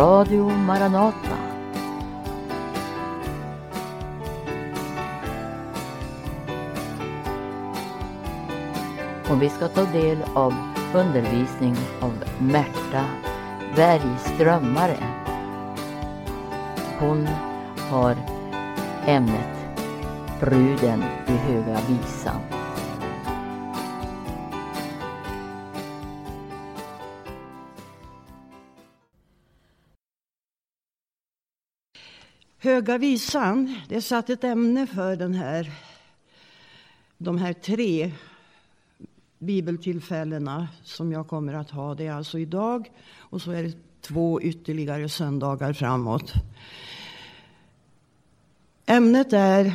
Radio Maranata. Och vi ska ta del av undervisning av Märta Bergströmmare. Hon har ämnet Bruden i Höga Visan. Höga visan, det är satt ett ämne för den här, de här tre bibeltillfällena som jag kommer att ha. Det är alltså idag och så är det två ytterligare söndagar framåt. Ämnet är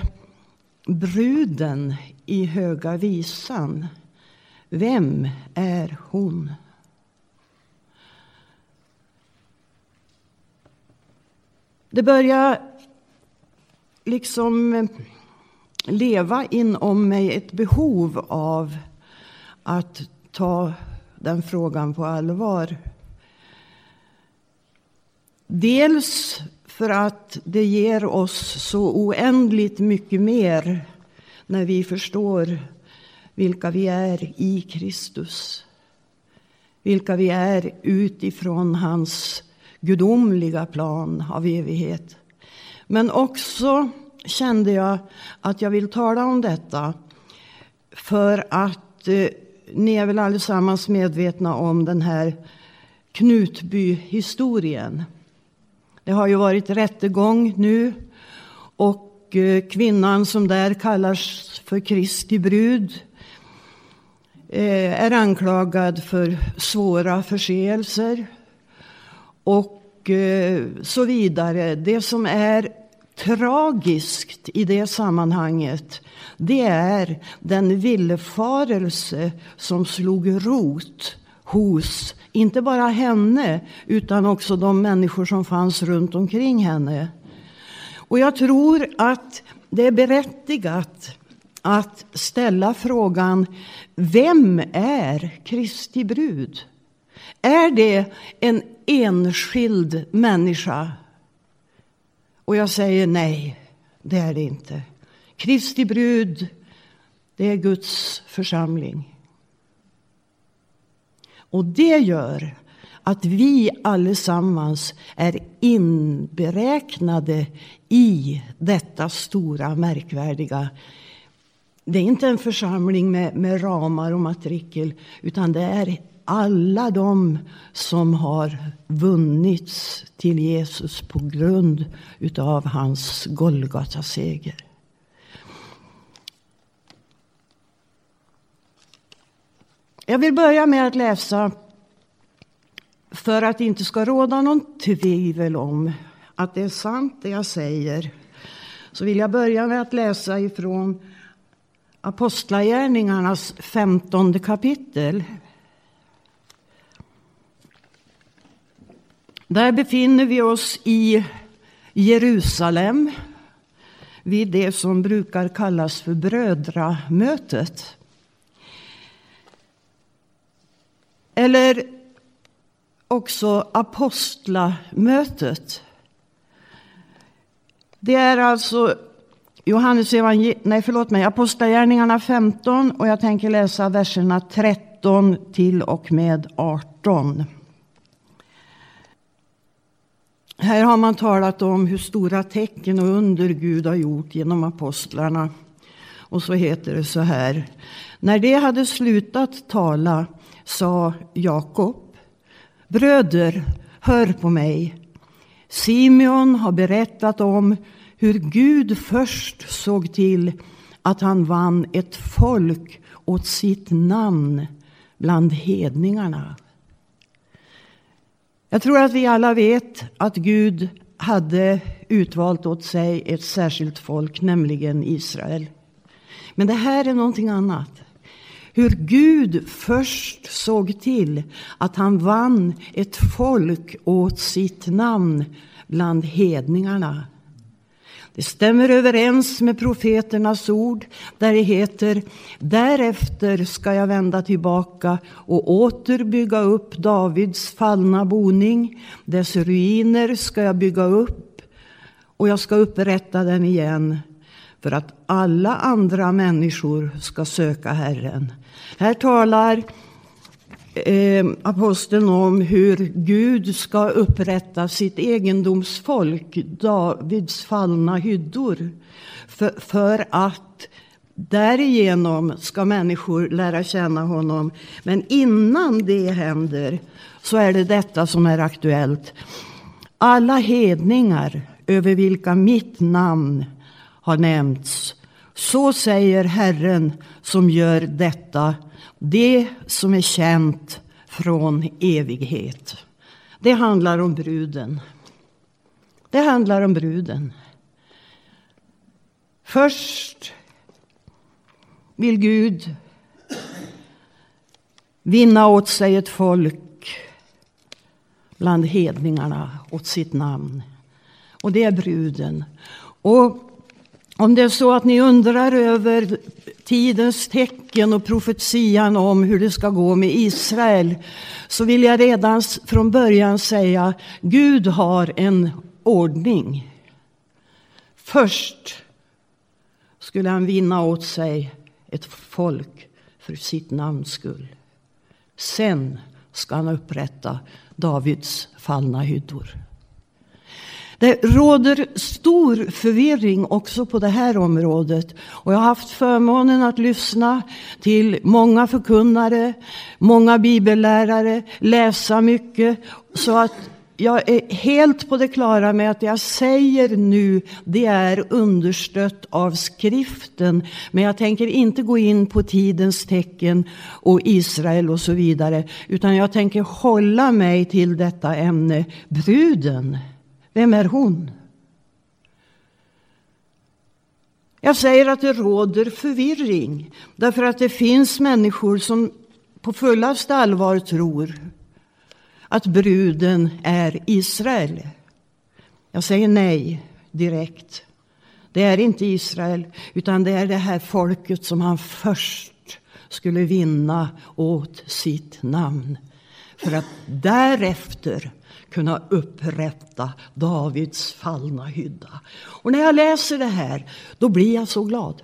bruden i Höga visan. Vem är hon? Det börjar liksom eh, leva inom mig ett behov av att ta den frågan på allvar. Dels för att det ger oss så oändligt mycket mer när vi förstår vilka vi är i Kristus. Vilka vi är utifrån hans gudomliga plan av evighet. Men också kände jag att jag vill tala om detta för att eh, ni är väl allesammans medvetna om den här Knutby-historien. Det har ju varit rättegång nu och eh, kvinnan som där kallas för Kristi brud eh, är anklagad för svåra förseelser och eh, så vidare. Det som är tragiskt i det sammanhanget det är den villfarelse som slog rot hos inte bara henne utan också de människor som fanns runt omkring henne. Och jag tror att det är berättigat att ställa frågan Vem är Kristi brud? Är det en enskild människa? Och jag säger nej, det är det inte. Kristi brud, det är Guds församling. Och det gör att vi allesammans är inberäknade i detta stora, märkvärdiga. Det är inte en församling med, med ramar och matrikel, utan det är alla de som har vunnits till Jesus på grund av hans Golgata-seger. Jag vill börja med att läsa för att det inte ska råda någon tvivel om att det är sant det jag säger. Så vill jag börja med att läsa ifrån Apostlagärningarnas femtonde kapitel. Där befinner vi oss i Jerusalem vid det som brukar kallas för brödramötet. Eller också apostlamötet. Det är alltså Johannes nej förlåt mig, Apostlagärningarna 15 och jag tänker läsa verserna 13 till och med 18. Här har man talat om hur stora tecken och under Gud har gjort genom apostlarna. Och så heter det så här. När de hade slutat tala sa Jakob. Bröder, hör på mig. Simeon har berättat om hur Gud först såg till att han vann ett folk åt sitt namn bland hedningarna. Jag tror att vi alla vet att Gud hade utvalt åt sig ett särskilt folk, nämligen Israel. Men det här är någonting annat. Hur Gud först såg till att han vann ett folk åt sitt namn bland hedningarna. Det stämmer överens med profeternas ord där det heter Därefter ska jag vända tillbaka och åter bygga upp Davids fallna boning. Dess ruiner ska jag bygga upp och jag ska upprätta den igen för att alla andra människor ska söka Herren. Här talar eh, aposteln om hur Gud ska upprätta sitt egendomsfolk, Davids fallna hyddor. För, för att därigenom ska människor lära känna honom. Men innan det händer så är det detta som är aktuellt. Alla hedningar över vilka mitt namn har nämnts. Så säger Herren som gör detta det som är känt från evighet. Det handlar om bruden. Det handlar om bruden. Först vill Gud vinna åt sig ett folk bland hedningarna åt sitt namn. Och det är bruden. Och om det är så att ni undrar över tidens tecken och profetian om hur det ska gå med Israel så vill jag redan från början säga Gud har en ordning. Först skulle han vinna åt sig ett folk för sitt namns skull. Sen ska han upprätta Davids fallna hyddor. Det råder stor förvirring också på det här området. Och jag har haft förmånen att lyssna till många förkunnare, många bibellärare, läsa mycket. Så att jag är helt på det klara med att det jag säger nu det är understött av skriften. Men jag tänker inte gå in på tidens tecken och Israel och så vidare. Utan jag tänker hålla mig till detta ämne, bruden. Vem är hon? Jag säger att det råder förvirring därför att det finns människor som på fullaste allvar tror att bruden är Israel. Jag säger nej direkt. Det är inte Israel, utan det är det här folket som han först skulle vinna åt sitt namn. För att därefter kunna upprätta Davids fallna hydda. Och när jag läser det här, då blir jag så glad.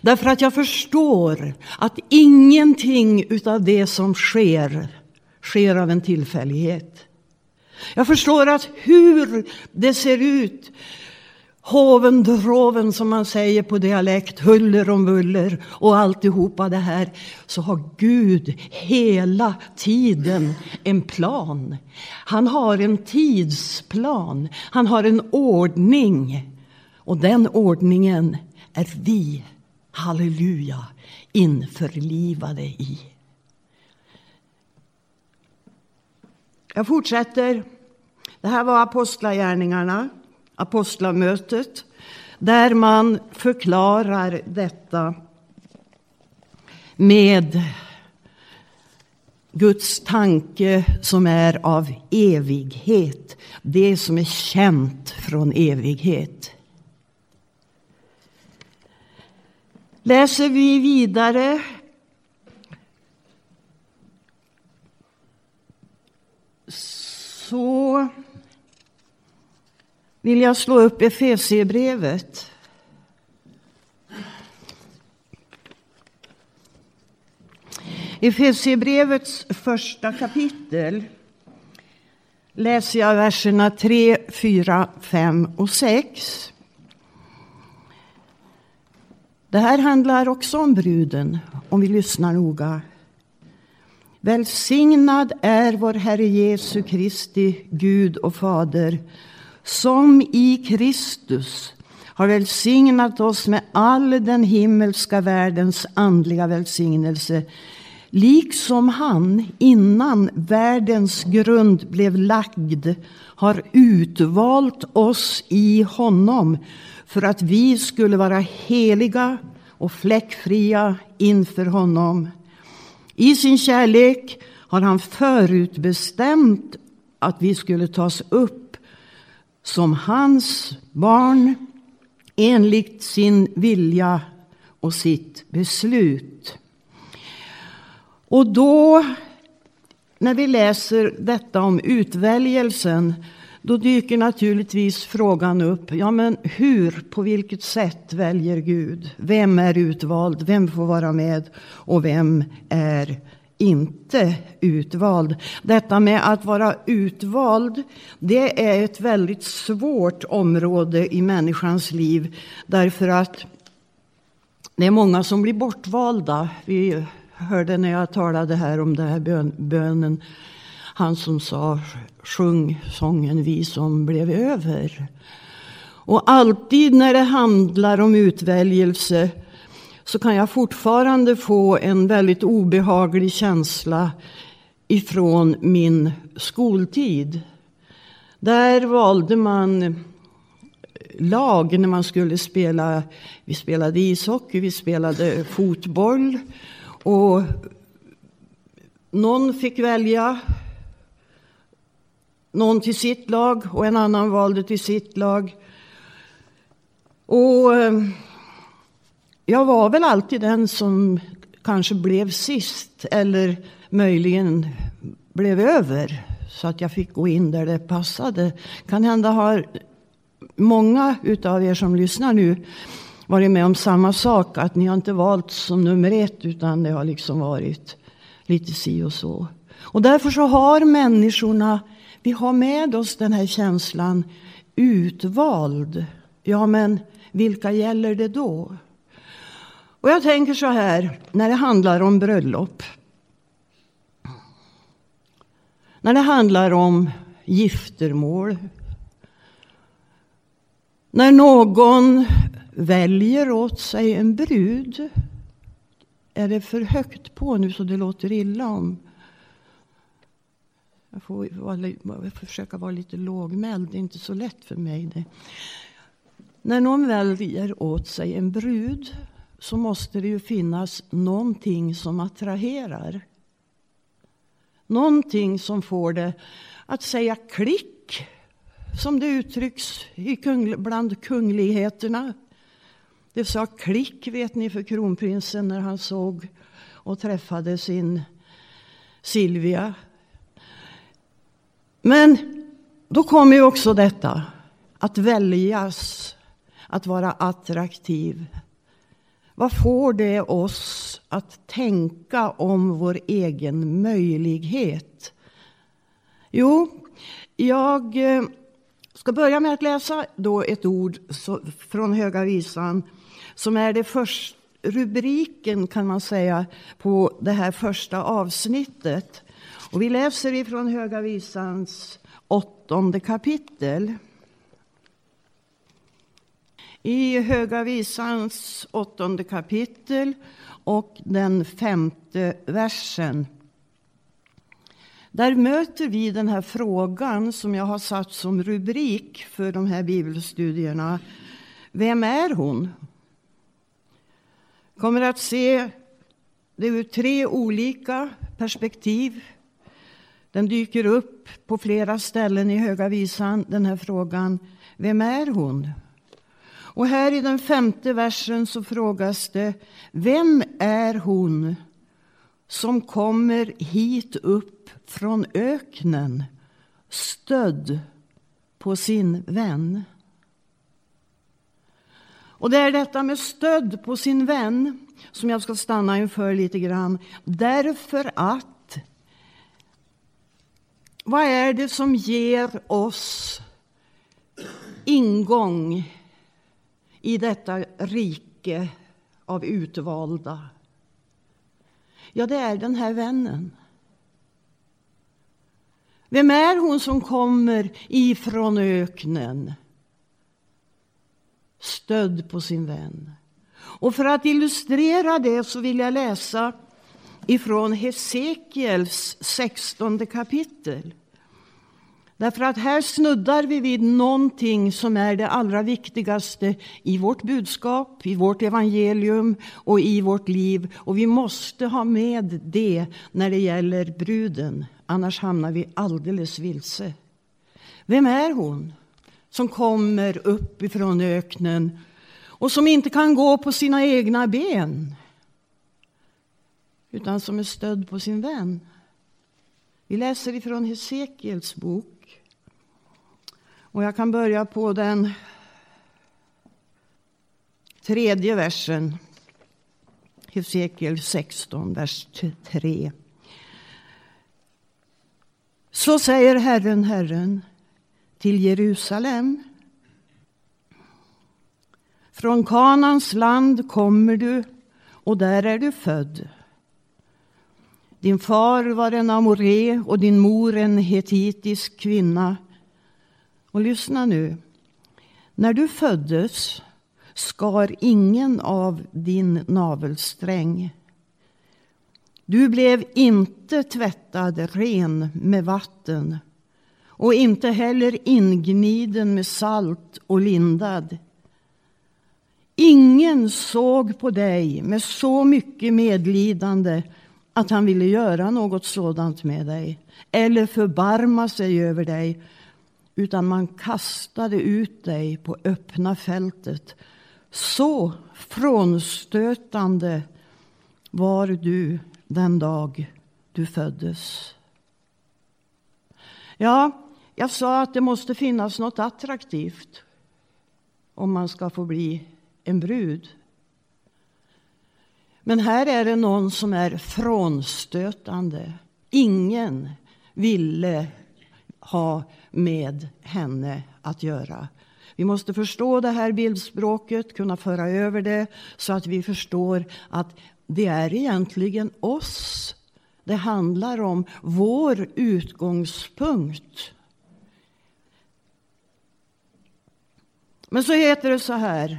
Därför att jag förstår att ingenting av det som sker, sker av en tillfällighet. Jag förstår att hur det ser ut Hoven, droven som man säger på dialekt, huller om buller och alltihopa det här. Så har Gud hela tiden en plan. Han har en tidsplan. Han har en ordning. Och den ordningen är vi, halleluja, införlivade i. Jag fortsätter. Det här var Apostlagärningarna apostlamötet där man förklarar detta med Guds tanke som är av evighet. Det som är känt från evighet. Läser vi vidare så vill jag slå upp Efesierbrevet. Efesierbrevets första kapitel läser jag verserna 3, 4, 5 och 6. Det här handlar också om bruden, om vi lyssnar noga. Välsignad är vår Herre Jesu Kristi Gud och Fader som i Kristus har välsignat oss med all den himmelska världens andliga välsignelse liksom han innan världens grund blev lagd har utvalt oss i honom för att vi skulle vara heliga och fläckfria inför honom. I sin kärlek har han förutbestämt att vi skulle tas upp som hans barn enligt sin vilja och sitt beslut. Och då, när vi läser detta om utväljelsen, då dyker naturligtvis frågan upp, ja men hur, på vilket sätt väljer Gud? Vem är utvald? Vem får vara med? Och vem är inte utvald? Detta med att vara utvald, det är ett väldigt svårt område i människans liv. Därför att det är många som blir bortvalda. Vi hörde när jag talade här om den här bönen han som sa sjung sången Vi som blev över. Och alltid när det handlar om utväljelse så kan jag fortfarande få en väldigt obehaglig känsla ifrån min skoltid. Där valde man eh, lag när man skulle spela. Vi spelade ishockey, vi spelade fotboll. Och någon fick välja någon till sitt lag och en annan valde till sitt lag. Och eh, jag var väl alltid den som kanske blev sist eller möjligen blev över så att jag fick gå in där det passade. Kan hända har många utav er som lyssnar nu varit med om samma sak. Att ni har inte valt som nummer ett utan det har liksom varit lite si och så. Och därför så har människorna vi har med oss den här känslan utvald. Ja, men vilka gäller det då? Och jag tänker så här, när det handlar om bröllop. När det handlar om giftermål. När någon väljer åt sig en brud. Är det för högt på nu så det låter illa om jag får vara, försöka vara lite lågmäld, det är inte så lätt för mig. Det. När någon väljer åt sig en brud så måste det ju finnas någonting som attraherar. Någonting som får det att säga klick, som det uttrycks i bland kungligheterna. Det sa klick, vet ni, för kronprinsen när han såg och träffade sin Silvia men då kommer ju också detta att väljas, att vara attraktiv. Vad får det oss att tänka om vår egen möjlighet? Jo, jag eh, ska börja med att läsa då ett ord från Höga visan som är det första rubriken kan man säga på det här första avsnittet. Och vi läser ifrån Höga Visans åttonde kapitel. I Höga Visans åttonde kapitel och den femte versen. Där möter vi den här frågan som jag har satt som rubrik för de här bibelstudierna. Vem är hon? kommer att se det ur tre olika perspektiv. Den dyker upp på flera ställen i Höga visan, den här frågan. Vem är hon? Och här i den femte versen så frågas det Vem är hon som kommer hit upp från öknen stödd på sin vän? Och det är detta med stöd på sin vän som jag ska stanna inför lite grann. Därför att vad är det som ger oss ingång i detta rike av utvalda? Ja, det är den här vännen. Vem är hon som kommer ifrån öknen? Stödd på sin vän. Och för att illustrera det så vill jag läsa ifrån Hesekiels sextonde kapitel. Därför att här snuddar vi vid någonting som är det allra viktigaste i vårt budskap, i vårt evangelium och i vårt liv. Och vi måste ha med det när det gäller bruden, annars hamnar vi alldeles vilse. Vem är hon som kommer upp ifrån öknen och som inte kan gå på sina egna ben utan som är stödd på sin vän. Vi läser ifrån Hesekiels bok. Och jag kan börja på den tredje versen. Hesekiel 16, vers 3. Så säger Herren, Herren till Jerusalem. Från Kanans land kommer du och där är du född. Din far var en amoré och din mor en hetitisk kvinna. Och lyssna nu. När du föddes skar ingen av din navelsträng. Du blev inte tvättad ren med vatten och inte heller ingniden med salt och lindad. Ingen såg på dig med så mycket medlidande att han ville göra något sådant med dig eller förbarma sig över dig utan man kastade ut dig på öppna fältet. Så frånstötande var du den dag du föddes. Ja, jag sa att det måste finnas något attraktivt om man ska få bli en brud. Men här är det någon som är frånstötande. Ingen ville ha med henne att göra. Vi måste förstå det här bildspråket, kunna föra över det så att vi förstår att det är egentligen oss det handlar om, vår utgångspunkt. Men så heter det så här.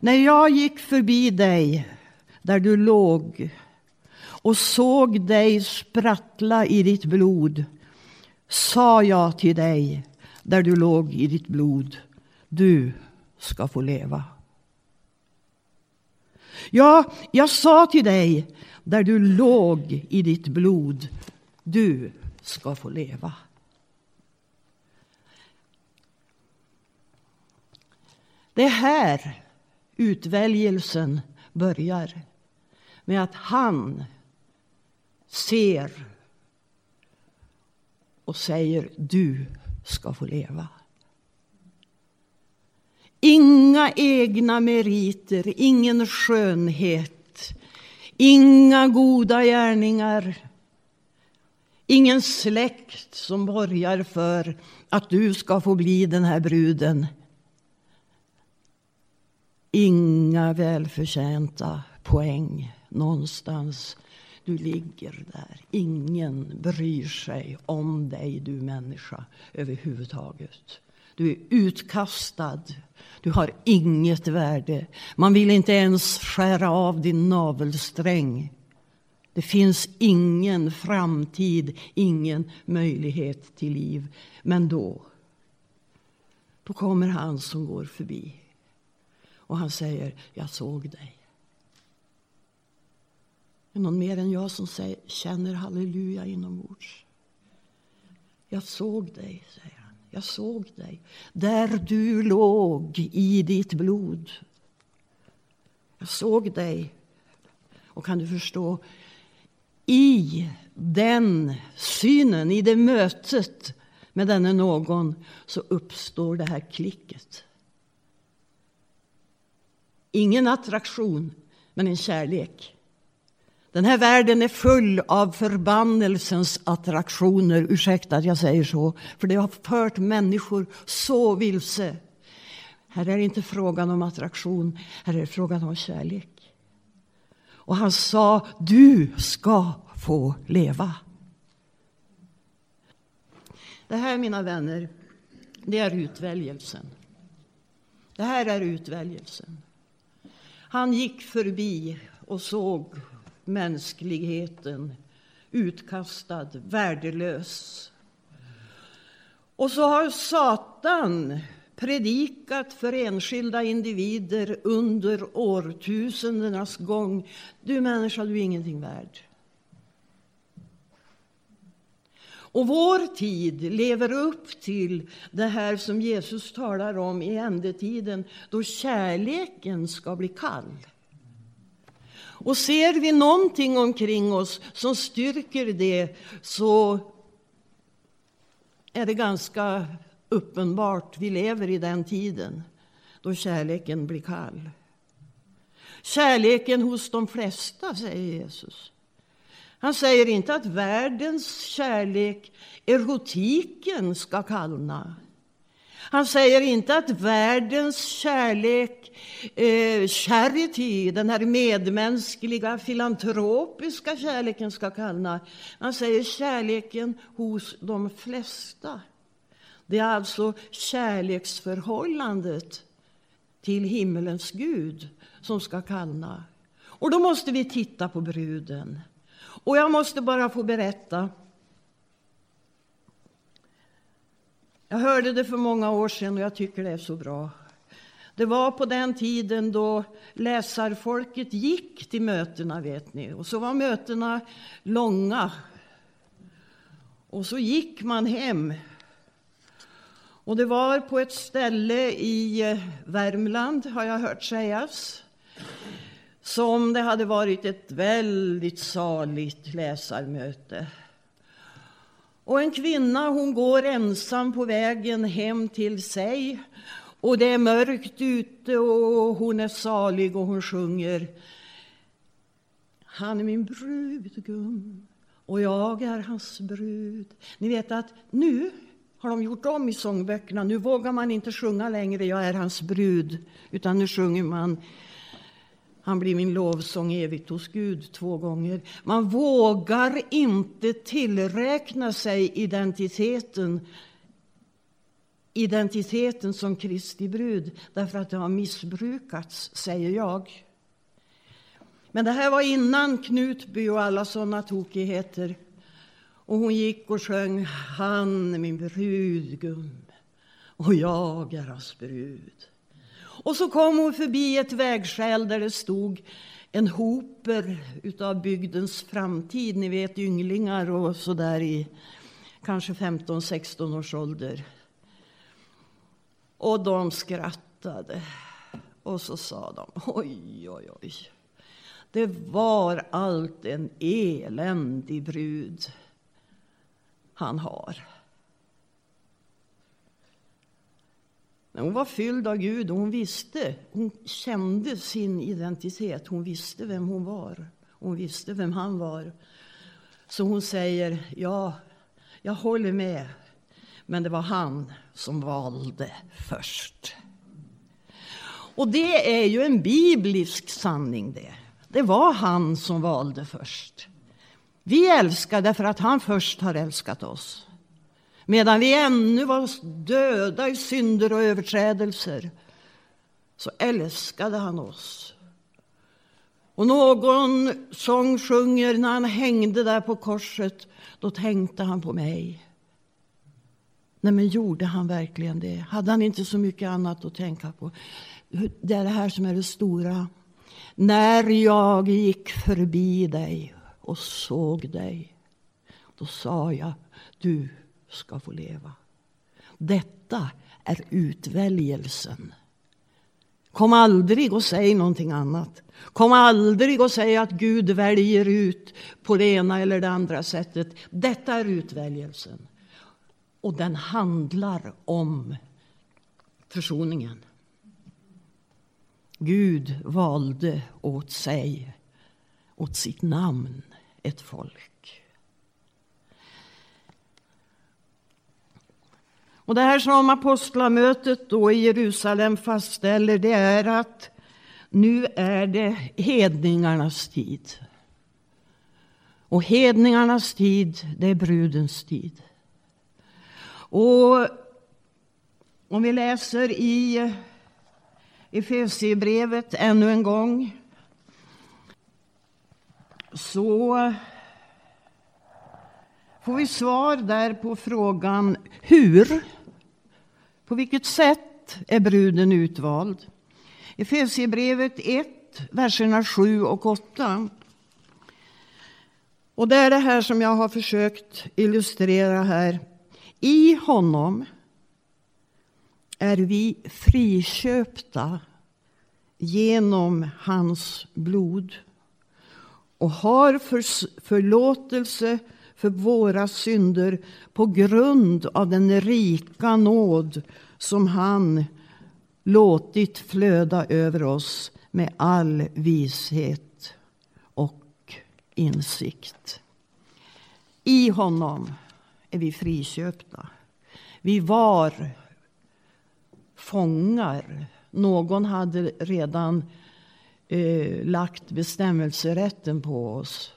När jag gick förbi dig där du låg och såg dig sprattla i ditt blod sa jag till dig där du låg i ditt blod, du ska få leva. Ja, jag sa till dig där du låg i ditt blod, du ska få leva. Det är här utväljelsen börjar med att han ser och säger du ska få leva. Inga egna meriter, ingen skönhet, inga goda gärningar. Ingen släkt som borgar för att du ska få bli den här bruden. Inga välförtjänta poäng någonstans. Du ligger där. Ingen bryr sig om dig, du människa, överhuvudtaget. Du är utkastad. Du har inget värde. Man vill inte ens skära av din navelsträng. Det finns ingen framtid, ingen möjlighet till liv. Men då, då kommer han som går förbi. Och han säger, jag såg dig. Är någon mer än jag som säger, känner halleluja inombords? Jag såg dig, säger han. Jag såg dig där du låg i ditt blod. Jag såg dig. Och kan du förstå? I den synen, i det mötet med denne någon så uppstår det här klicket. Ingen attraktion, men en kärlek. Den här världen är full av förbannelsens attraktioner. Ursäkta att jag säger så, för det har fört människor så vilse. Här är det inte frågan om attraktion, här är det frågan om kärlek. Och han sa, du ska få leva. Det här, mina vänner, det är utväljelsen. Det här är utväljelsen. Han gick förbi och såg mänskligheten utkastad, värdelös. Och så har Satan predikat för enskilda individer under årtusendenas gång. Du människa, du är ingenting värd. Och vår tid lever upp till det här som Jesus talar om i ändetiden, då kärleken ska bli kall. Och ser vi någonting omkring oss som styrker det så är det ganska uppenbart. Vi lever i den tiden då kärleken blir kall. Kärleken hos de flesta, säger Jesus. Han säger inte att världens kärlek, erotiken, ska kallna. Han säger inte att världens kärlek, eh, charity, den här medmänskliga, filantropiska kärleken ska kallna. Han säger kärleken hos de flesta. Det är alltså kärleksförhållandet till himmelens Gud som ska kallna. Och då måste vi titta på bruden. Och jag måste bara få berätta. Jag hörde det för många år sedan och jag tycker det är så bra. Det var på den tiden då läsarfolket gick till mötena, vet ni. Och så var mötena långa. Och så gick man hem. Och det var på ett ställe i eh, Värmland, har jag hört sägas som det hade varit ett väldigt saligt läsarmöte. Och en kvinna hon går ensam på vägen hem till sig. Och det är mörkt ute och hon är salig och hon sjunger. Han är min brudgum och jag är hans brud. Ni vet att nu har de gjort om i sångböckerna. Nu vågar man inte sjunga längre Jag är hans brud, utan nu sjunger man han blir min lovsång evigt hos Gud två gånger. Man vågar inte tillräkna sig identiteten identiteten som Kristi brud därför att det har missbrukats, säger jag. Men det här var innan Knutby och alla såna tokigheter. Och hon gick och sjöng Han är min brudgum och jag är hans brud. Och så kom hon förbi ett vägskäl där det stod en hoper utav bygdens framtid. Ni vet ynglingar och så där i kanske 15-16 års ålder. Och de skrattade. Och så sa de oj, oj, oj. Det var allt en eländig brud han har. Men hon var fylld av Gud och hon visste, hon kände sin identitet. Hon visste vem hon var. Hon visste vem han var. Så hon säger, ja, jag håller med. Men det var han som valde först. Och det är ju en biblisk sanning det. Det var han som valde först. Vi älskar därför att han först har älskat oss. Medan vi ännu var döda i synder och överträdelser så älskade han oss. Och någon sång sjunger när han hängde där på korset, då tänkte han på mig. Nej, men gjorde han verkligen det? Hade han inte så mycket annat att tänka på? Det är det här som är det stora. När jag gick förbi dig och såg dig, då sa jag, du ska få leva. Detta är utväljelsen. Kom aldrig och säg någonting annat. Kom aldrig och säg att Gud väljer ut på det ena eller det andra sättet. Detta är utväljelsen. Och den handlar om försoningen. Gud valde åt sig, åt sitt namn, ett folk. Och det här som apostlamötet då i Jerusalem fastställer det är att nu är det hedningarnas tid. Och hedningarnas tid, det är brudens tid. Och om vi läser i Efesierbrevet ännu en gång så får vi svar där på frågan hur på vilket sätt är bruden utvald? Efesierbrevet 1, verserna 7 och 8. Och det är det här som jag har försökt illustrera här. I honom är vi friköpta genom hans blod och har förlåtelse för våra synder på grund av den rika nåd som han låtit flöda över oss med all vishet och insikt. I honom är vi friköpta. Vi var fångar. Någon hade redan eh, lagt bestämmelserätten på oss.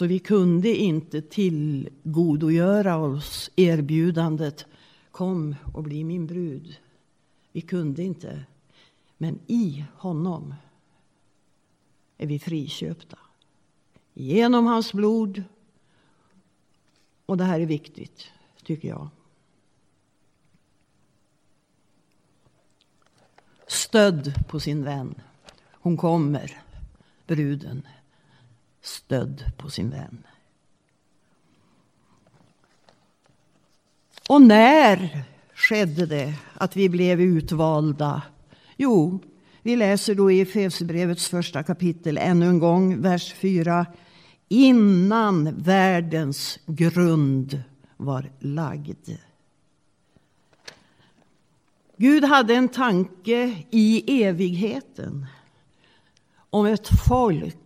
Så vi kunde inte tillgodogöra oss erbjudandet Kom och bli min brud. Vi kunde inte. Men i honom är vi friköpta. Genom hans blod. Och det här är viktigt, tycker jag. Stödd på sin vän. Hon kommer, bruden. Stödd på sin vän. Och när skedde det att vi blev utvalda? Jo, vi läser då i Efesierbrevets första kapitel ännu en gång, vers 4. Innan världens grund var lagd. Gud hade en tanke i evigheten om ett folk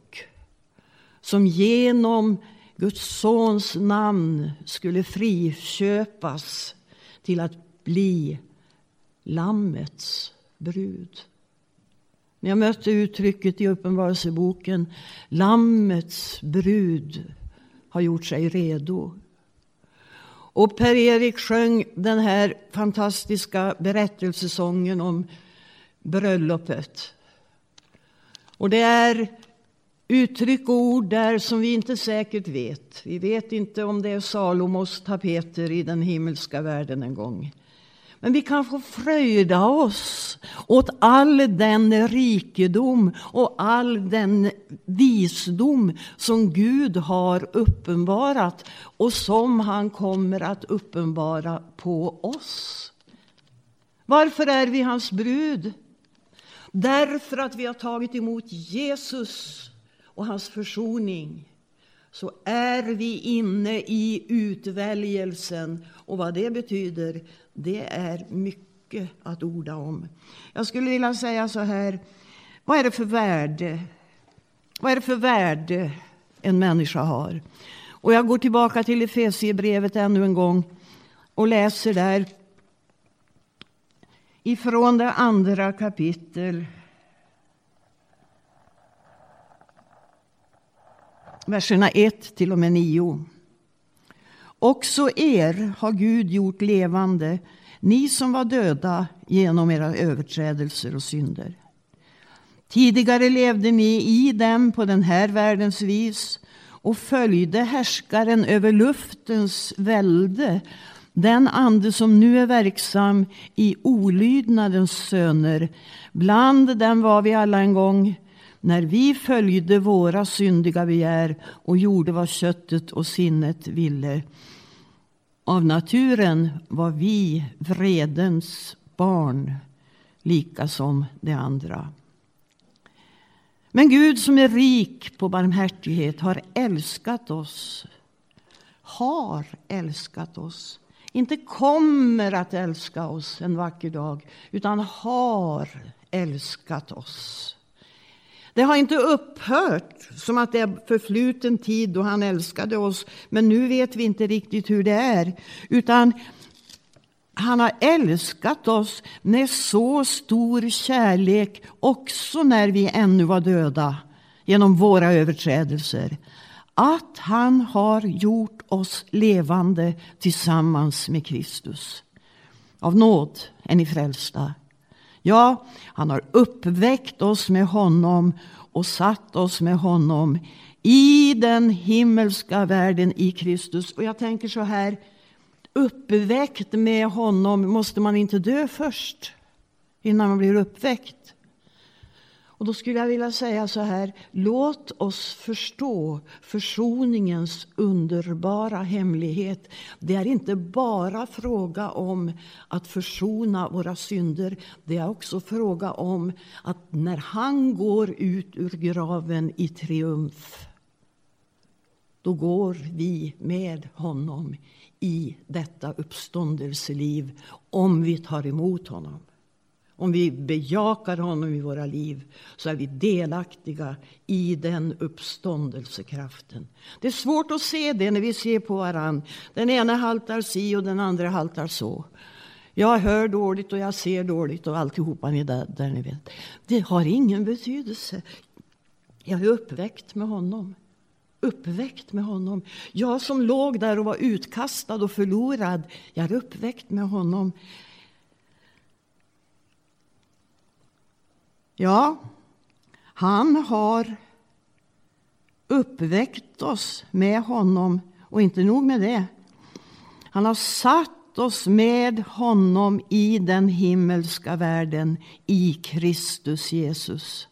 som genom Guds sons namn skulle friköpas till att bli Lammets brud. När jag mötte uttrycket i Uppenbarelseboken, Lammets brud har gjort sig redo. Och Per-Erik sjöng den här fantastiska berättelsesången om bröllopet. Och det är uttryck och ord där som vi inte säkert vet. Vi vet inte om det är Salomos tapeter i den himmelska världen en gång. Men vi kan få fröjda oss åt all den rikedom och all den visdom som Gud har uppenbarat och som han kommer att uppenbara på oss. Varför är vi hans brud? Därför att vi har tagit emot Jesus och hans försoning så är vi inne i utväljelsen. Och vad det betyder, det är mycket att orda om. Jag skulle vilja säga så här, vad är det för värde? Vad är det för värde en människa har? Och jag går tillbaka till Efesierbrevet ännu en gång och läser där ifrån det andra kapitlet. Verserna 1 till och med 9. Också er har Gud gjort levande, ni som var döda genom era överträdelser och synder. Tidigare levde ni i dem på den här världens vis och följde härskaren över luftens välde, den ande som nu är verksam i olydnadens söner. Bland dem var vi alla en gång när vi följde våra syndiga begär och gjorde vad köttet och sinnet ville. Av naturen var vi vredens barn, lika som de andra. Men Gud som är rik på barmhärtighet har älskat oss. Har älskat oss. Inte kommer att älska oss en vacker dag, utan har älskat oss. Det har inte upphört som att det är förfluten tid då han älskade oss, men nu vet vi inte riktigt hur det är. Utan han har älskat oss med så stor kärlek också när vi ännu var döda genom våra överträdelser. Att han har gjort oss levande tillsammans med Kristus. Av nåd är ni frälsta Ja, han har uppväckt oss med honom och satt oss med honom i den himmelska världen i Kristus. Och jag tänker så här, uppväckt med honom måste man inte dö först innan man blir uppväckt. Och då skulle jag vilja säga så här, låt oss förstå försoningens underbara hemlighet. Det är inte bara fråga om att försona våra synder. Det är också fråga om att när han går ut ur graven i triumf, då går vi med honom i detta uppståndelseliv, om vi tar emot honom. Om vi bejakar honom i våra liv så är vi delaktiga i den uppståndelsekraften. Det är svårt att se det när vi ser på varann. Den ena haltar si och den andra haltar så. Jag hör dåligt och jag ser dåligt och alltihopa ni där, där ni vet. Det har ingen betydelse. Jag är uppväckt med honom. Uppväckt med honom. Jag som låg där och var utkastad och förlorad, jag är uppväckt med honom. Ja, han har uppväckt oss med honom. Och inte nog med det. Han har satt oss med honom i den himmelska världen i Kristus Jesus.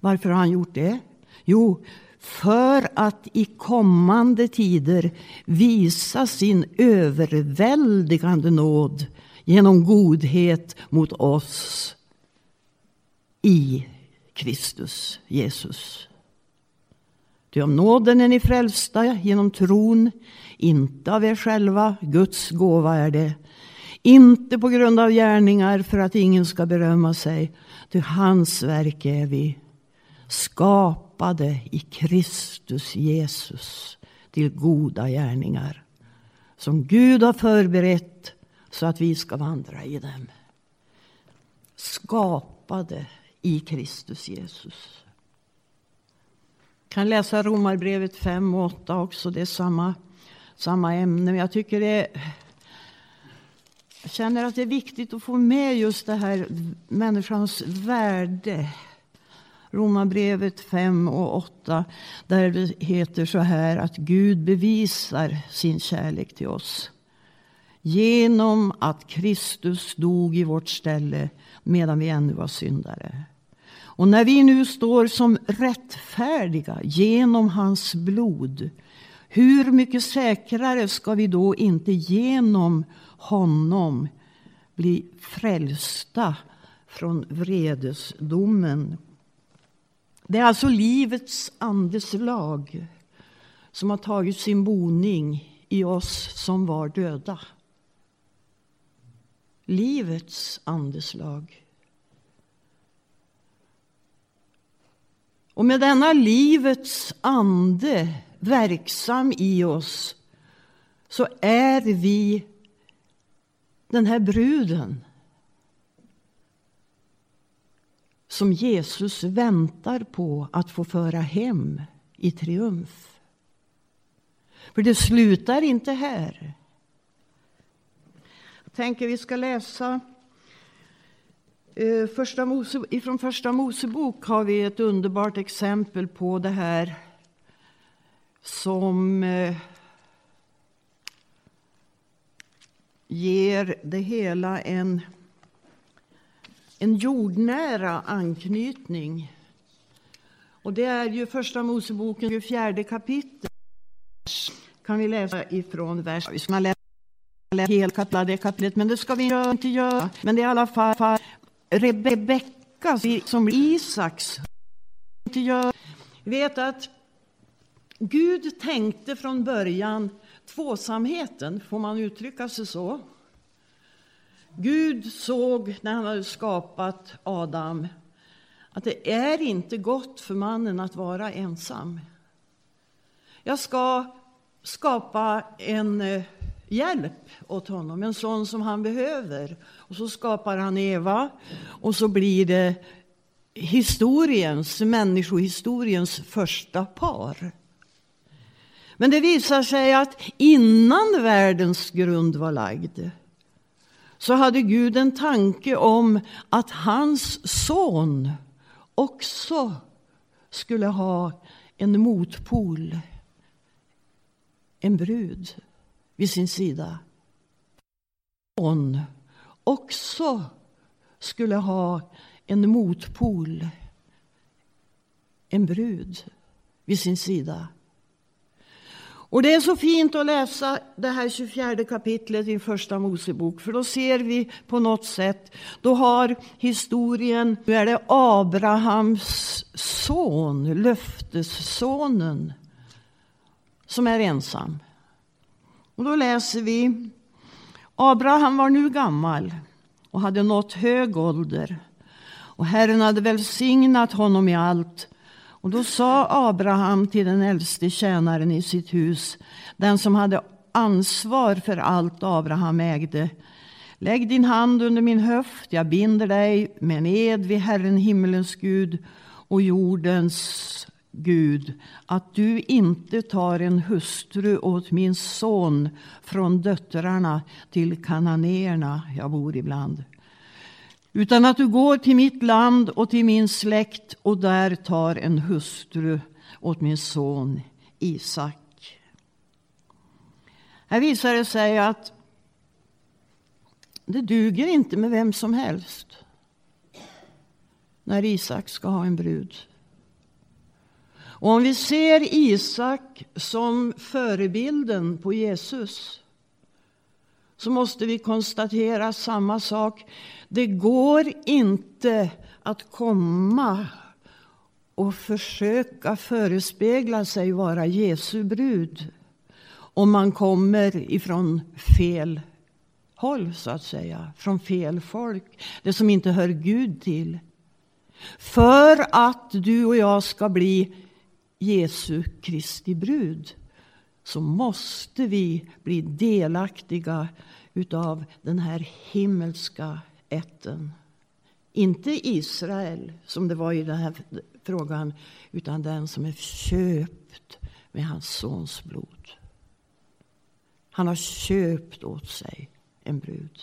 Varför har han gjort det? Jo, för att i kommande tider visa sin överväldigande nåd genom godhet mot oss i Kristus Jesus. Ty om nåden är ni frälsta genom tron, inte av er själva, Guds gåva är det. Inte på grund av gärningar för att ingen ska berömma sig, ty hans verk är vi. Skapade i Kristus Jesus till goda gärningar som Gud har förberett så att vi ska vandra i dem. Skapade i Kristus Jesus. Jag kan läsa Romarbrevet 5 och 8 också. Det är samma, samma ämne. Men jag tycker det jag känner att det är viktigt att få med just det här människans värde. Romarbrevet 5 och 8 där det heter så här att Gud bevisar sin kärlek till oss genom att Kristus dog i vårt ställe medan vi ännu var syndare. Och när vi nu står som rättfärdiga genom hans blod hur mycket säkrare ska vi då inte genom honom bli frälsta från vredesdomen? Det är alltså livets andes lag som har tagit sin boning i oss som var döda. Livets andeslag. Och med denna livets ande verksam i oss så är vi den här bruden som Jesus väntar på att få föra hem i triumf. För det slutar inte här. Jag tänker vi ska läsa Eh, första Mose, ifrån Första Mosebok har vi ett underbart exempel på det här som eh, ger det hela en, en jordnära anknytning. Och det är ju Första Moseboken, fjärde kapitel. kan vi läsa ifrån vers... Vi ska läsa hela det kapitlet, men det ska vi inte göra. Men det är i alla fall Rebecka som Isaks vet att Gud tänkte från början tvåsamheten, får man uttrycka sig så? Gud såg när han hade skapat Adam att det är inte gott för mannen att vara ensam. Jag ska skapa en eh, hjälp åt honom, en sån som han behöver. Och så skapar han Eva och så blir det historiens, människohistoriens första par. Men det visar sig att innan världens grund var lagd så hade Gud en tanke om att hans son också skulle ha en motpol, en brud vid sin sida. Hon också skulle ha en motpol, en brud vid sin sida. Och Det är så fint att läsa det här 24 kapitlet i Första Mosebok för då ser vi på något sätt, då har historien, nu är det Abrahams son, löftessonen, som är ensam. Och då läser vi Abraham var nu gammal och hade nått hög ålder och Herren hade välsignat honom i allt och då sa Abraham till den äldste tjänaren i sitt hus, den som hade ansvar för allt Abraham ägde. Lägg din hand under min höft, jag binder dig med en ed vid Herren himmelens Gud och jordens Gud, att du inte tar en hustru åt min son från döttrarna till kananéerna jag bor ibland utan att du går till mitt land och till min släkt och där tar en hustru åt min son Isak. Här visar det sig att det duger inte med vem som helst när Isak ska ha en brud. Och om vi ser Isak som förebilden på Jesus så måste vi konstatera samma sak. Det går inte att komma och försöka förespegla sig vara Jesu brud om man kommer ifrån fel håll, så att säga. Från fel folk, det som inte hör Gud till. För att du och jag ska bli Jesu Kristi brud så måste vi bli delaktiga utav den här himmelska ätten. Inte Israel, som det var i den här frågan, utan den som är köpt med hans sons blod. Han har köpt åt sig en brud.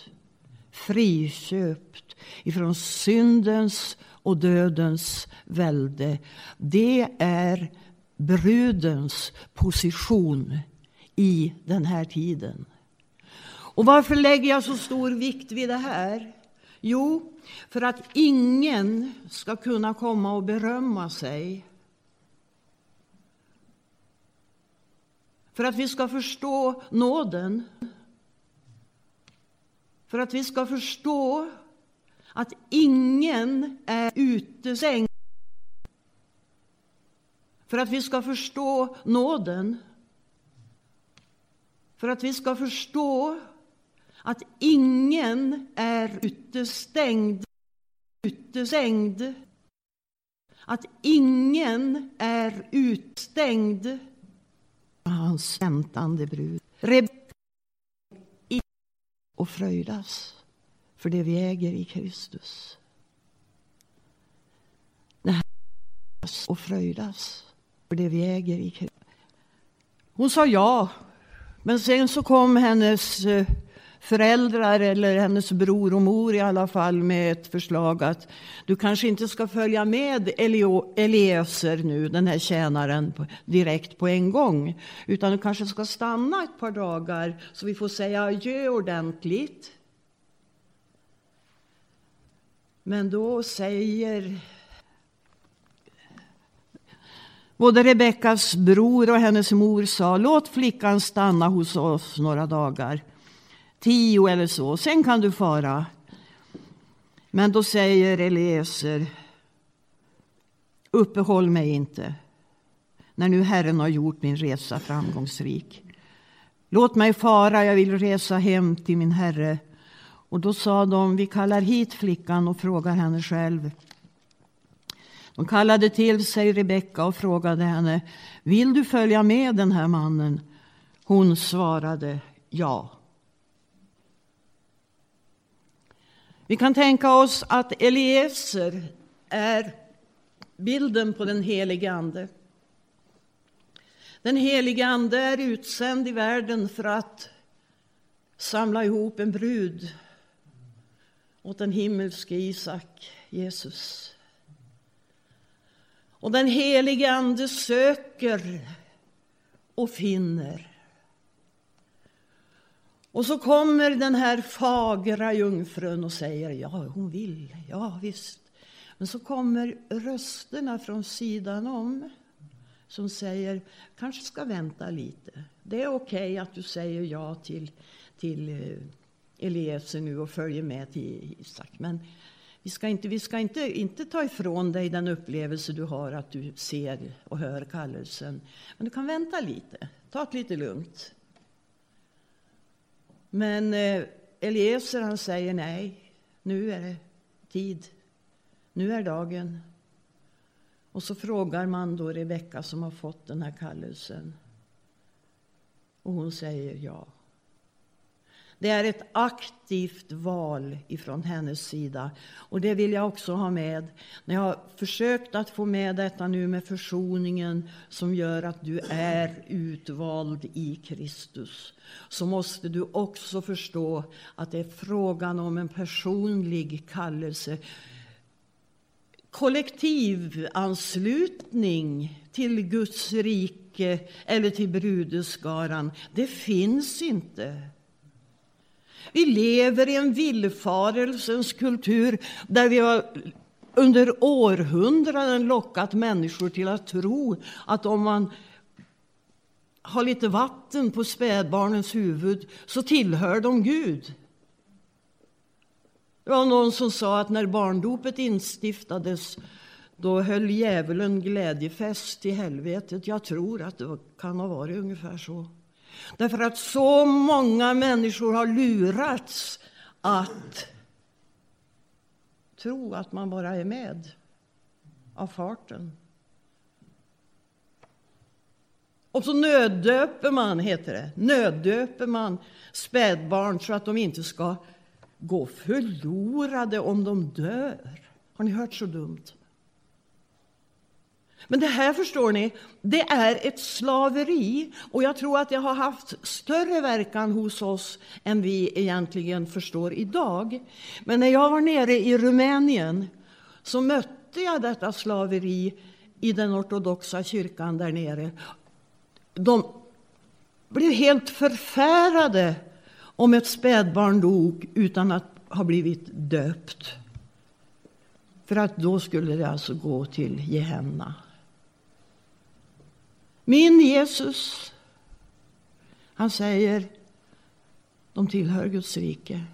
Friköpt ifrån syndens och dödens välde. Det är brudens position i den här tiden. Och varför lägger jag så stor vikt vid det här? Jo, för att ingen ska kunna komma och berömma sig. För att vi ska förstå nåden. För att vi ska förstå att ingen är utestängd. För att vi ska förstå nåden. För att vi ska förstå att ingen är utestängd. Utestängd. Att ingen är utstängd. Hans väntande brud. Och fröjdas för det vi äger i Kristus. Det här och fröjdas blev jäger i Hon sa ja, men sen så kom hennes eh, föräldrar eller hennes bror och mor i alla fall med ett förslag att du kanske inte ska följa med Eliezer nu, den här tjänaren, direkt på en gång. Utan du kanske ska stanna ett par dagar så vi får säga adjö ordentligt. Men då säger Både Rebeckas bror och hennes mor sa låt flickan stanna hos oss några dagar tio eller så, sen kan du fara. Men då säger Eliezer, uppehåll mig inte när nu Herren har gjort min resa framgångsrik. Låt mig fara, jag vill resa hem till min Herre. Och då sa de, vi kallar hit flickan och frågar henne själv. De kallade till sig Rebecka och frågade henne, vill du följa med den här mannen? Hon svarade ja. Vi kan tänka oss att Eliezer är bilden på den helige Ande. Den helige Ande är utsänd i världen för att samla ihop en brud åt den himmelske Isak, Jesus. Och den helige Ande söker och finner. Och så kommer den här fagra jungfrun och säger ja, hon vill. Ja, visst. Men så kommer rösterna från sidan om som säger kanske ska vänta lite. Det är okej okay att du säger ja till, till eh, Eliezer nu och följer med till Isak. Men vi ska, inte, vi ska inte, inte ta ifrån dig den upplevelse du har att du ser och hör kallelsen. Men du kan vänta lite. Ta det lite lugnt. Men eh, Eliezer han säger nej. Nu är det tid. Nu är dagen. Och så frågar man då Rebecka som har fått den här kallelsen. Och hon säger ja. Det är ett aktivt val ifrån hennes sida. Och det vill jag också ha med. När jag har försökt att få med detta nu med försoningen som gör att du är utvald i Kristus så måste du också förstå att det är frågan om en personlig kallelse kollektivanslutning till Guds rike eller till brudeskaran, det finns inte. Vi lever i en villfarelsens kultur där vi har under århundraden lockat människor till att tro att om man har lite vatten på spädbarnens huvud så tillhör de Gud. Det var någon som sa att när barndopet instiftades då höll djävulen glädjefest i helvetet. Jag tror att det kan ha varit ungefär så. Därför att så många människor har lurats att tro att man bara är med av farten. Och så nöddöper man, heter det, nöddöper man spädbarn så att de inte ska gå förlorade om de dör. Har ni hört så dumt? Men det här förstår ni, det är ett slaveri och jag tror att det har haft större verkan hos oss än vi egentligen förstår idag. Men när jag var nere i Rumänien så mötte jag detta slaveri i den ortodoxa kyrkan där nere. De blev helt förfärade om ett spädbarn dog utan att ha blivit döpt. För att då skulle det alltså gå till Gehenna. Min Jesus, han säger, de tillhör Guds rike.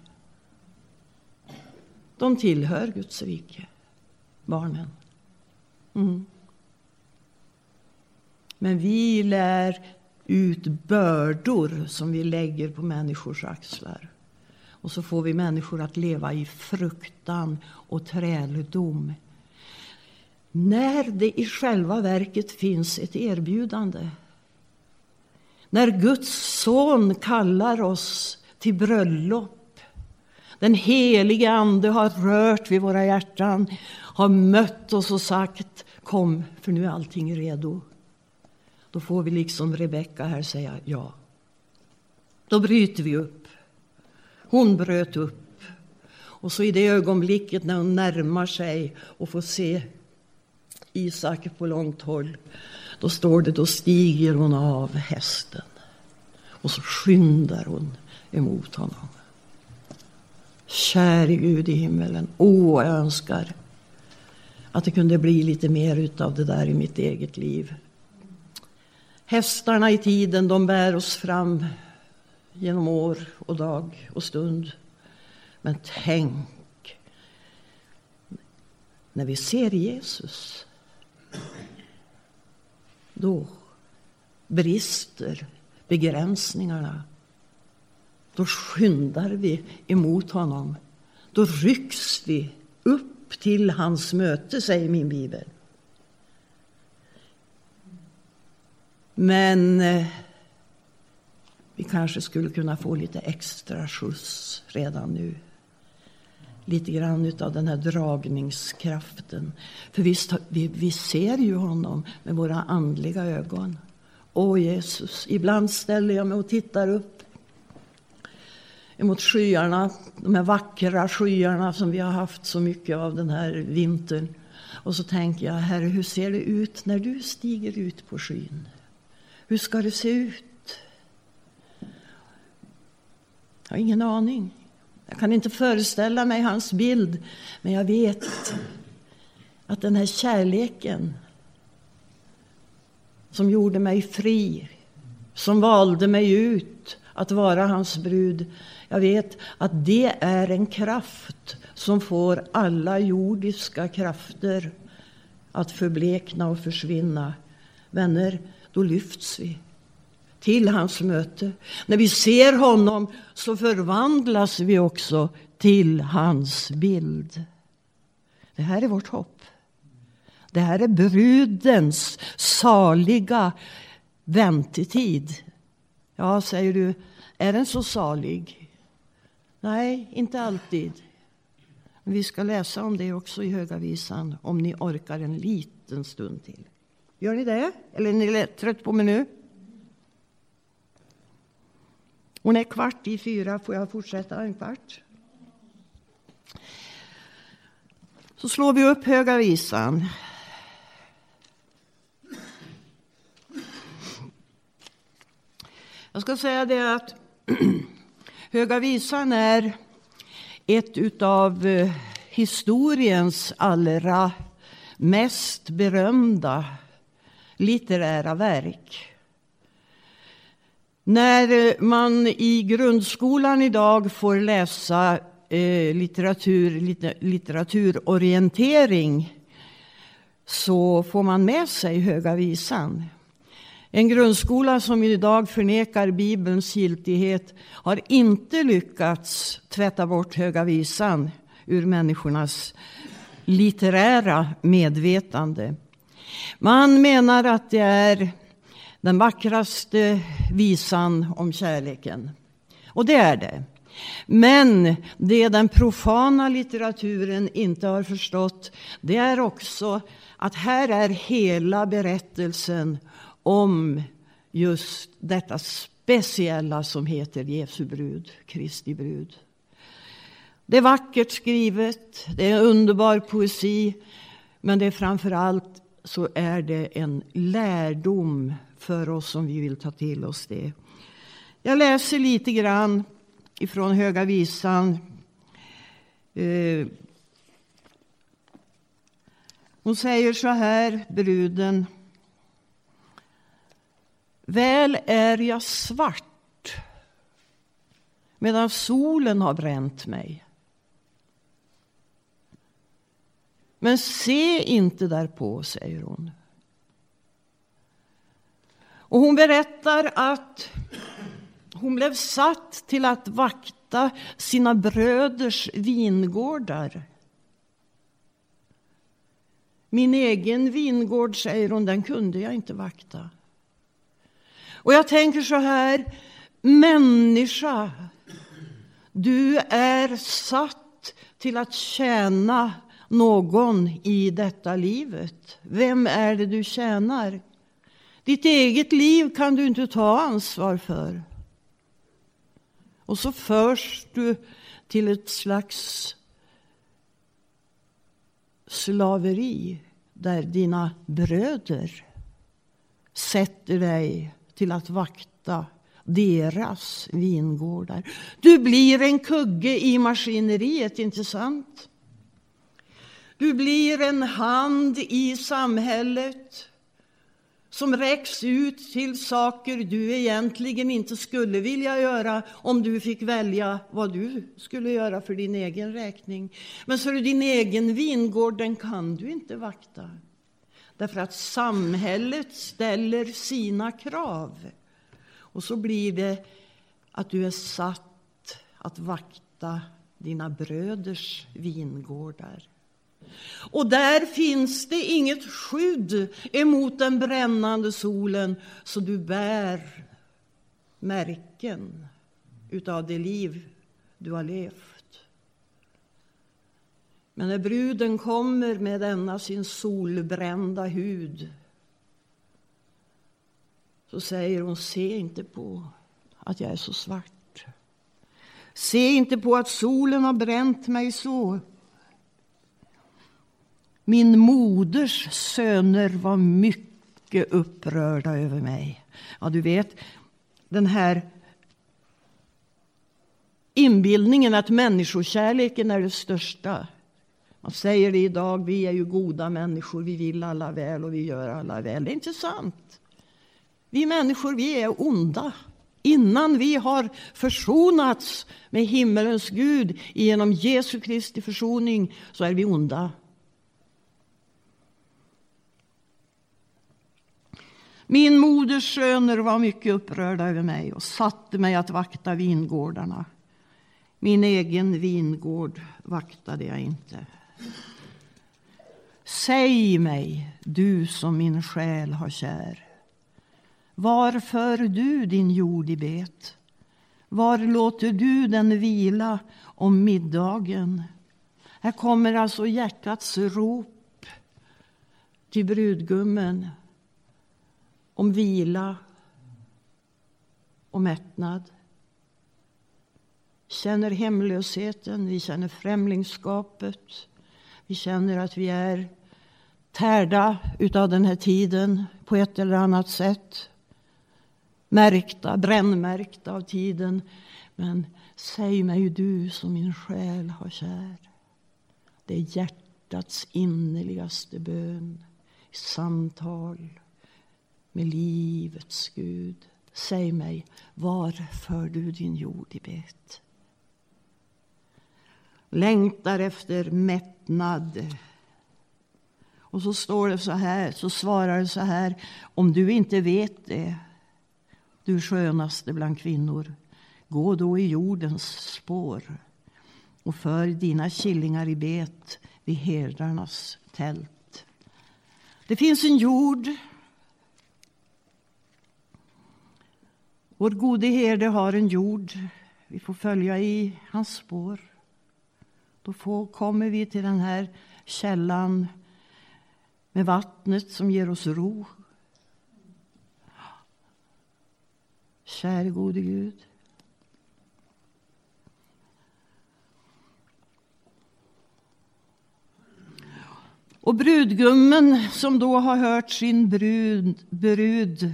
De tillhör Guds rike, barnen. Mm. Men vi lär ut bördor som vi lägger på människors axlar. Och så får vi människor att leva i fruktan och träldom. När det i själva verket finns ett erbjudande. När Guds son kallar oss till bröllop. Den helige Ande har rört vid våra hjärtan, har mött oss och sagt Kom, för nu är allting redo. Då får vi liksom Rebecka här säga ja. Då bryter vi upp. Hon bröt upp. Och så i det ögonblicket när hon närmar sig och får se Isak på långt håll, då står det, då stiger hon av hästen. Och så skyndar hon emot honom. Käre Gud i himmelen, åh, jag önskar att det kunde bli lite mer utav det där i mitt eget liv. Hästarna i tiden, de bär oss fram genom år och dag och stund. Men tänk när vi ser Jesus. Då brister begränsningarna. Då skyndar vi emot honom. Då rycks vi upp till hans möte, säger min bibel. Men eh, vi kanske skulle kunna få lite extra skjuts redan nu. Lite grann av den här dragningskraften. För visst, vi, vi ser ju honom med våra andliga ögon. Åh Jesus, ibland ställer jag mig och tittar upp emot skyarna, de här vackra skyarna som vi har haft så mycket av den här vintern. Och så tänker jag, Herre, hur ser det ut när du stiger ut på skyn? Hur ska det se ut? Jag har ingen aning. Jag kan inte föreställa mig hans bild, men jag vet att den här kärleken som gjorde mig fri, som valde mig ut att vara hans brud. Jag vet att det är en kraft som får alla jordiska krafter att förblekna och försvinna. Vänner, då lyfts vi till hans möte. När vi ser honom så förvandlas vi också till hans bild. Det här är vårt hopp. Det här är brudens saliga väntetid. Ja, säger du, är den så salig? Nej, inte alltid. Vi ska läsa om det också i Höga Visan om ni orkar en liten stund till. Gör ni det? Eller är ni trött på mig nu? Hon är kvart i fyra. Får jag fortsätta en kvart? Så slår vi upp Höga Visan. Jag ska säga det att Höga Visan är ett av eh, historiens allra mest berömda litterära verk. När eh, man i grundskolan idag får läsa eh, litteratur, litteraturorientering så får man med sig Höga Visan. En grundskola som idag förnekar Bibelns giltighet har inte lyckats tvätta bort Höga Visan ur människornas litterära medvetande. Man menar att det är den vackraste visan om kärleken. Och det är det. Men det den profana litteraturen inte har förstått det är också att här är hela berättelsen om just detta speciella som heter Jesu brud, Kristi brud. Det är vackert skrivet, det är underbar poesi men det är framför allt så är det en lärdom för oss om vi vill ta till oss det. Jag läser lite grann ifrån Höga Visan. Eh, hon säger så här, bruden. Väl är jag svart medan solen har bränt mig. Men se inte därpå, säger hon. Och hon berättar att hon blev satt till att vakta sina bröders vingårdar. Min egen vingård, säger hon, den kunde jag inte vakta. Och jag tänker så här, människa, du är satt till att tjäna någon i detta livet. Vem är det du tjänar? Ditt eget liv kan du inte ta ansvar för. Och så förs du till ett slags slaveri där dina bröder sätter dig till att vakta deras vingårdar. Du blir en kugge i maskineriet, inte sant? Du blir en hand i samhället som räcks ut till saker du egentligen inte skulle vilja göra om du fick välja vad du skulle göra för din egen räkning. Men så är din egen vingård, den kan du inte vakta. Därför att samhället ställer sina krav. Och så blir det att du är satt att vakta dina bröders vingårdar. Och där finns det inget skydd emot den brännande solen så du bär märken utav det liv du har levt. Men när bruden kommer med denna sin solbrända hud så säger hon, se inte på att jag är så svart. Se inte på att solen har bränt mig så. Min moders söner var mycket upprörda över mig. Ja, du vet, den här inbildningen att människokärleken är det största Man säger det idag, vi är ju goda människor, vi vill alla väl och vi gör alla väl. Det är inte sant. Vi människor, vi är onda. Innan vi har försonats med himmelens Gud genom Jesu Kristi försoning så är vi onda. Min moders söner var mycket upprörda över mig och satte mig att vakta vingårdarna. Min egen vingård vaktade jag inte. Säg mig, du som min själ har kär. Var för du din jord i bet? Var låter du den vila om middagen? Här kommer alltså hjärtats rop till brudgummen om vila och mättnad. Känner hemlösheten, vi känner främlingskapet. Vi känner att vi är tärda utav den här tiden på ett eller annat sätt. Märkta, brännmärkta av tiden. Men säg mig du som min själ har kär. Det är hjärtats innerligaste bön i samtal med livets Gud. Säg mig, var för du din jord i bet? Längtar efter mättnad. Och så står det så här, så svarar det så här. Om du inte vet det, du skönaste bland kvinnor, gå då i jordens spår och för dina killingar i bet vid herdarnas tält. Det finns en jord Vår gode herde har en jord. Vi får följa i hans spår. Då får, kommer vi till den här källan med vattnet som ger oss ro. Käre gode Gud. Och brudgummen som då har hört sin brud, brud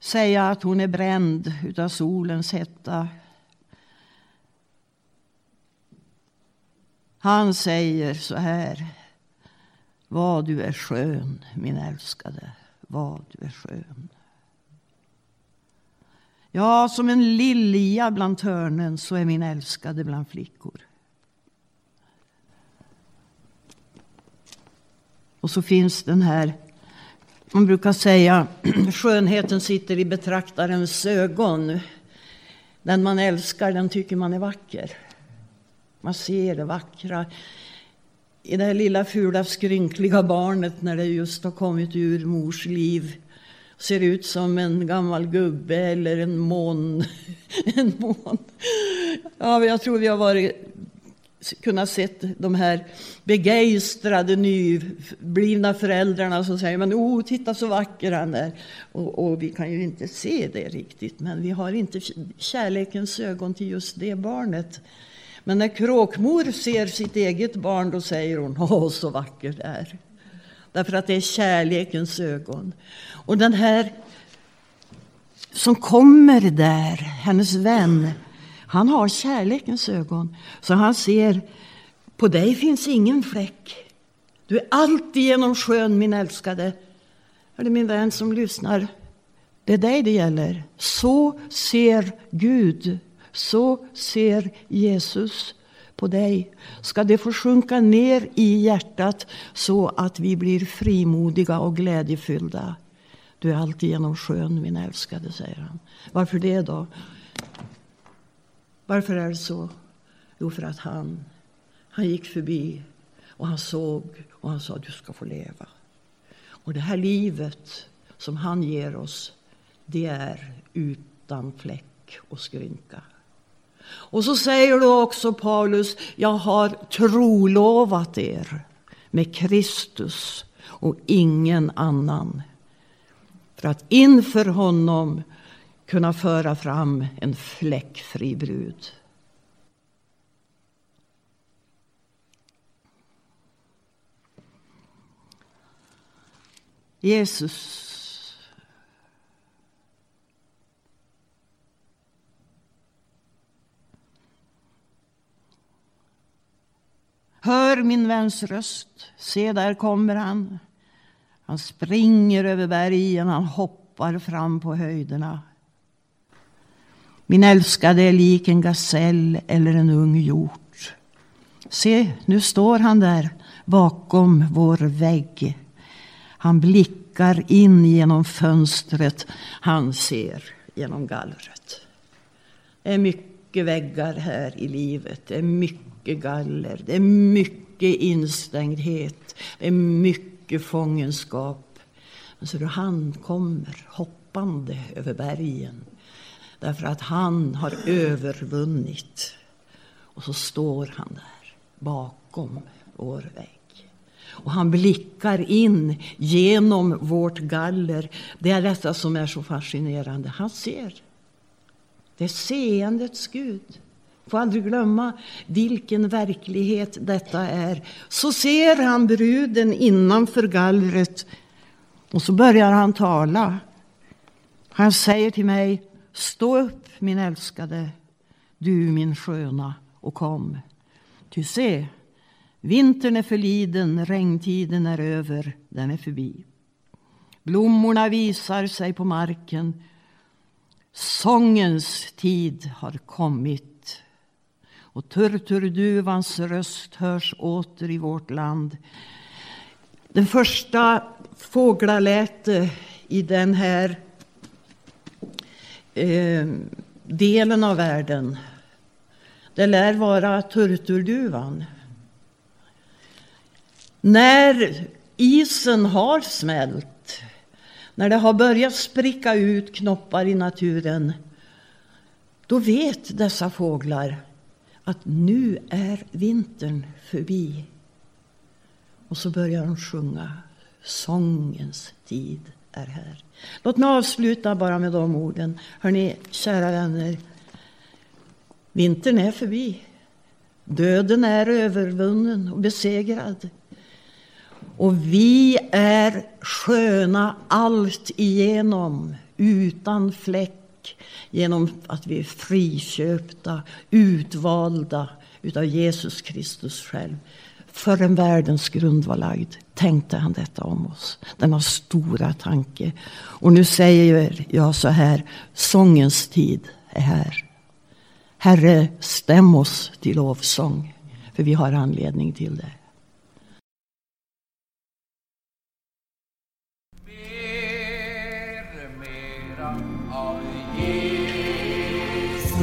säga att hon är bränd av solens hetta. Han säger så här. Vad du är skön, min älskade. Vad du är skön. Ja, som en lilja bland törnen så är min älskade bland flickor. Och så finns den här man brukar säga att skönheten sitter i betraktarens ögon. Den man älskar, den tycker man är vacker. Man ser det vackra i det här lilla fula skrynkliga barnet när det just har kommit ur mors liv. Ser ut som en gammal gubbe eller en mån. en mån. Ja, jag tror vi har varit kunnat se de här begeistrade nyblivna föräldrarna som säger men oh, titta så vacker han är. Och, och, vi kan ju inte se det riktigt, men vi har inte kärlekens ögon till just det barnet. Men när kråkmor ser sitt eget barn då säger hon åh, så vacker det är. Därför att det är kärlekens ögon. Och den här som kommer där, hennes vän, han har kärlekens ögon, så han ser på dig finns ingen fläck. Du är alltigenom skön, min älskade. Är det min vän som lyssnar? Det är dig det gäller. Så ser Gud, så ser Jesus på dig. Ska det få sjunka ner i hjärtat så att vi blir frimodiga och glädjefyllda. Du är alltigenom skön, min älskade, säger han. Varför det då? Varför är det så? Jo, för att han, han gick förbi och han såg och han sa du ska få leva. Och det här livet som han ger oss, det är utan fläck och skrynka. Och så säger då också Paulus, jag har trolovat er med Kristus och ingen annan. För att inför honom kunna föra fram en fläckfri brud. Jesus Hör min väns röst. Se, där kommer han. Han springer över bergen, han hoppar fram på höjderna. Min älskade är lik en gasell eller en ung hjort. Se, nu står han där bakom vår vägg. Han blickar in genom fönstret. Han ser genom gallret. Det är mycket väggar här i livet. Det är mycket galler. Det är mycket instängdhet. Det är mycket fångenskap. Men så han kommer hoppande över bergen. Därför att han har övervunnit. Och så står han där bakom vår vägg. Och han blickar in genom vårt galler. Det är detta som är så fascinerande. Han ser. Det är seendets Gud. Får aldrig glömma vilken verklighet detta är. Så ser han bruden innanför gallret och så börjar han tala. Han säger till mig, stå upp min älskade, du min sköna och kom. Ty se, Vintern är förliden, regntiden är över, den är förbi. Blommorna visar sig på marken. Sångens tid har kommit. Och turturduvans röst hörs åter i vårt land. Den första fåglaläte i den här eh, delen av världen, det lär vara turturduvan. När isen har smält, när det har börjat spricka ut knoppar i naturen, då vet dessa fåglar att nu är vintern förbi. Och så börjar de sjunga. Sångens tid är här. Låt mig avsluta bara med de orden. Hörni, kära vänner. Vintern är förbi. Döden är övervunnen och besegrad. Och vi är sköna allt igenom, utan fläck genom att vi är friköpta, utvalda utav Jesus Kristus själv. Förrän världens grund var lagd tänkte han detta om oss. Denna stora tanke. Och nu säger jag så här, sångens tid är här. Herre, stäm oss till lovsång, för vi har anledning till det. Ber mera av Jesus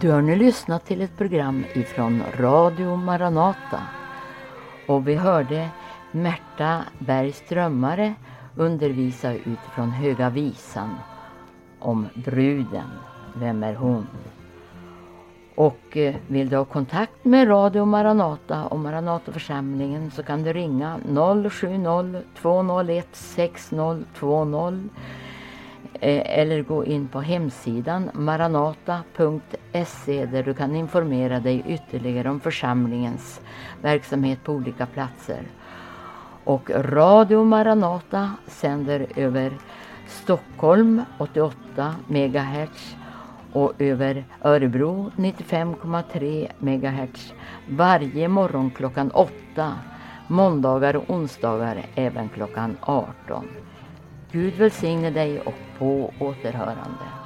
Du har nu lyssnat till ett program ifrån Radio Maranata och vi hörde Märta Bergströmmare undervisa utifrån Höga Visan om bruden. Vem är hon? Och eh, vill du ha kontakt med Radio Maranata och Maranataförsamlingen så kan du ringa 070 201 6020 Eh, eller gå in på hemsidan maranata.se där du kan informera dig ytterligare om församlingens verksamhet på olika platser. Och Radio Maranata sänder över Stockholm 88 MHz och över Örebro 95,3 MHz varje morgon klockan 8, måndagar och onsdagar även klockan 18. Gud välsigne dig och på återhörande.